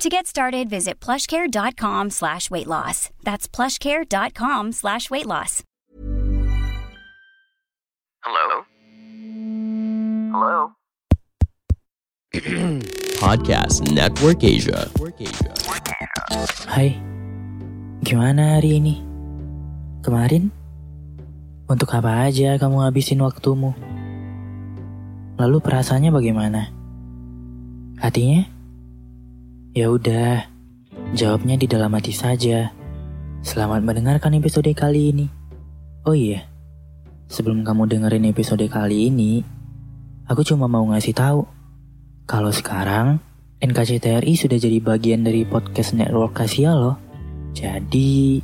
To get started, visit plushcare.com slash weight loss. That's plushcare.com slash weight loss. Hello? Hello? Podcast Network Asia. Hai, gimana hari ini? Kemarin? Untuk apa aja kamu habisin waktumu? Lalu perasaannya bagaimana? Hatinya? Ya udah, jawabnya di dalam hati saja. Selamat mendengarkan episode kali ini. Oh iya, sebelum kamu dengerin episode kali ini, aku cuma mau ngasih tahu kalau sekarang NKCTRI sudah jadi bagian dari podcast network Kasia loh. Jadi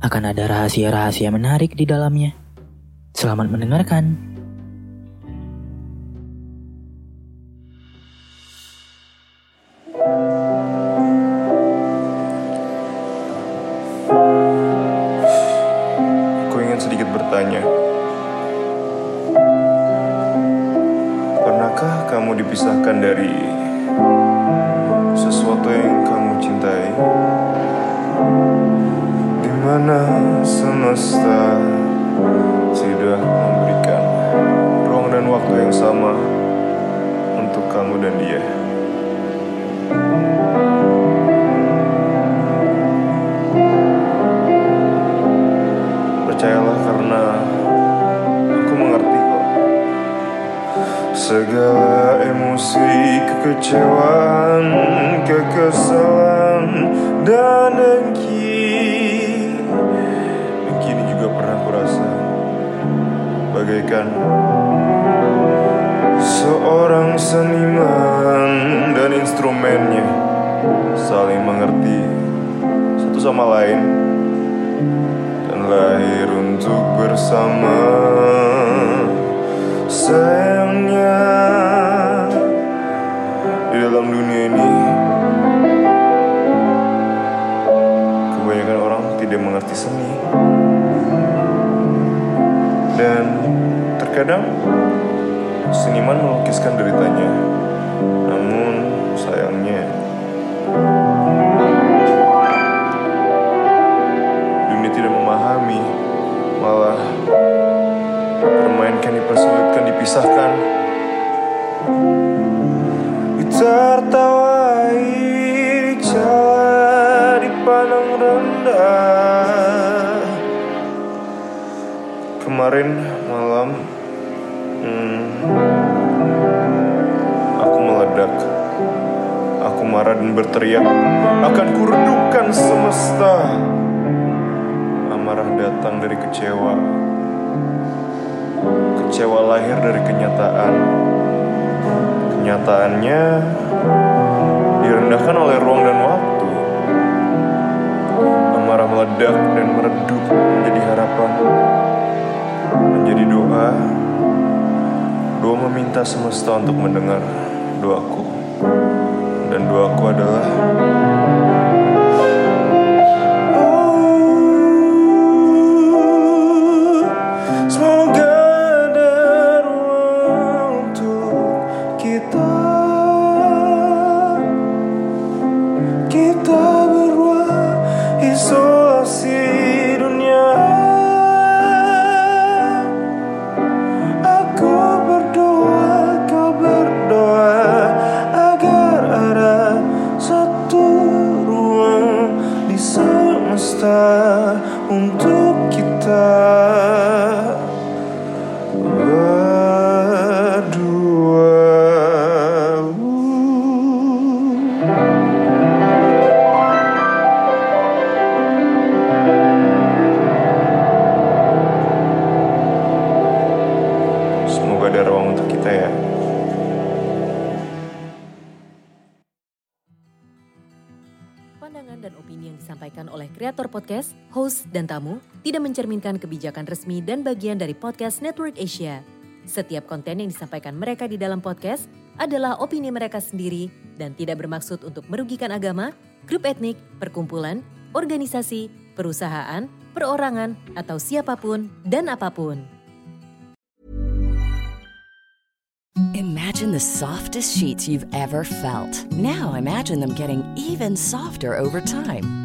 akan ada rahasia-rahasia menarik di dalamnya. Selamat mendengarkan. Bertanya. Pernahkah kamu dipisahkan dari sesuatu yang kamu cintai? Di mana semesta sudah memberikan ruang dan waktu yang sama untuk kamu dan dia. Segala emosi, kekecewaan, kekesalan, dan dengki Dengki ini juga pernah kurasa Bagaikan Seorang seniman dan instrumennya Saling mengerti satu sama lain dan lahir untuk bersama. Sayangnya di dalam dunia ini kebanyakan orang tidak mengerti seni dan terkadang seniman melukiskan deritanya. Namun sayangnya dipersulitkan dipisahkan. Ditertawai dicela dipandang rendah. Kemarin malam hmm, aku meledak. Aku marah dan berteriak akan kuredupkan semesta. Amarah datang dari kecewa Kecewa lahir dari kenyataan. Kenyataannya Direndahkan oleh ruang dan waktu. Amarah meledak dan meredup menjadi harapan. Menjadi doa. Doa meminta semesta untuk mendengar doaku. Dan doaku adalah semesta untuk kita berdua. Semoga ada ruang untuk kita ya. Disampaikan oleh kreator podcast, host, dan tamu tidak mencerminkan kebijakan resmi dan bagian dari podcast Network Asia. Setiap konten yang disampaikan mereka di dalam podcast adalah opini mereka sendiri dan tidak bermaksud untuk merugikan agama, grup etnik, perkumpulan, organisasi, perusahaan, perorangan, atau siapa pun dan apa pun. Imagine the softest sheets you've ever felt. Now imagine them getting even softer over time.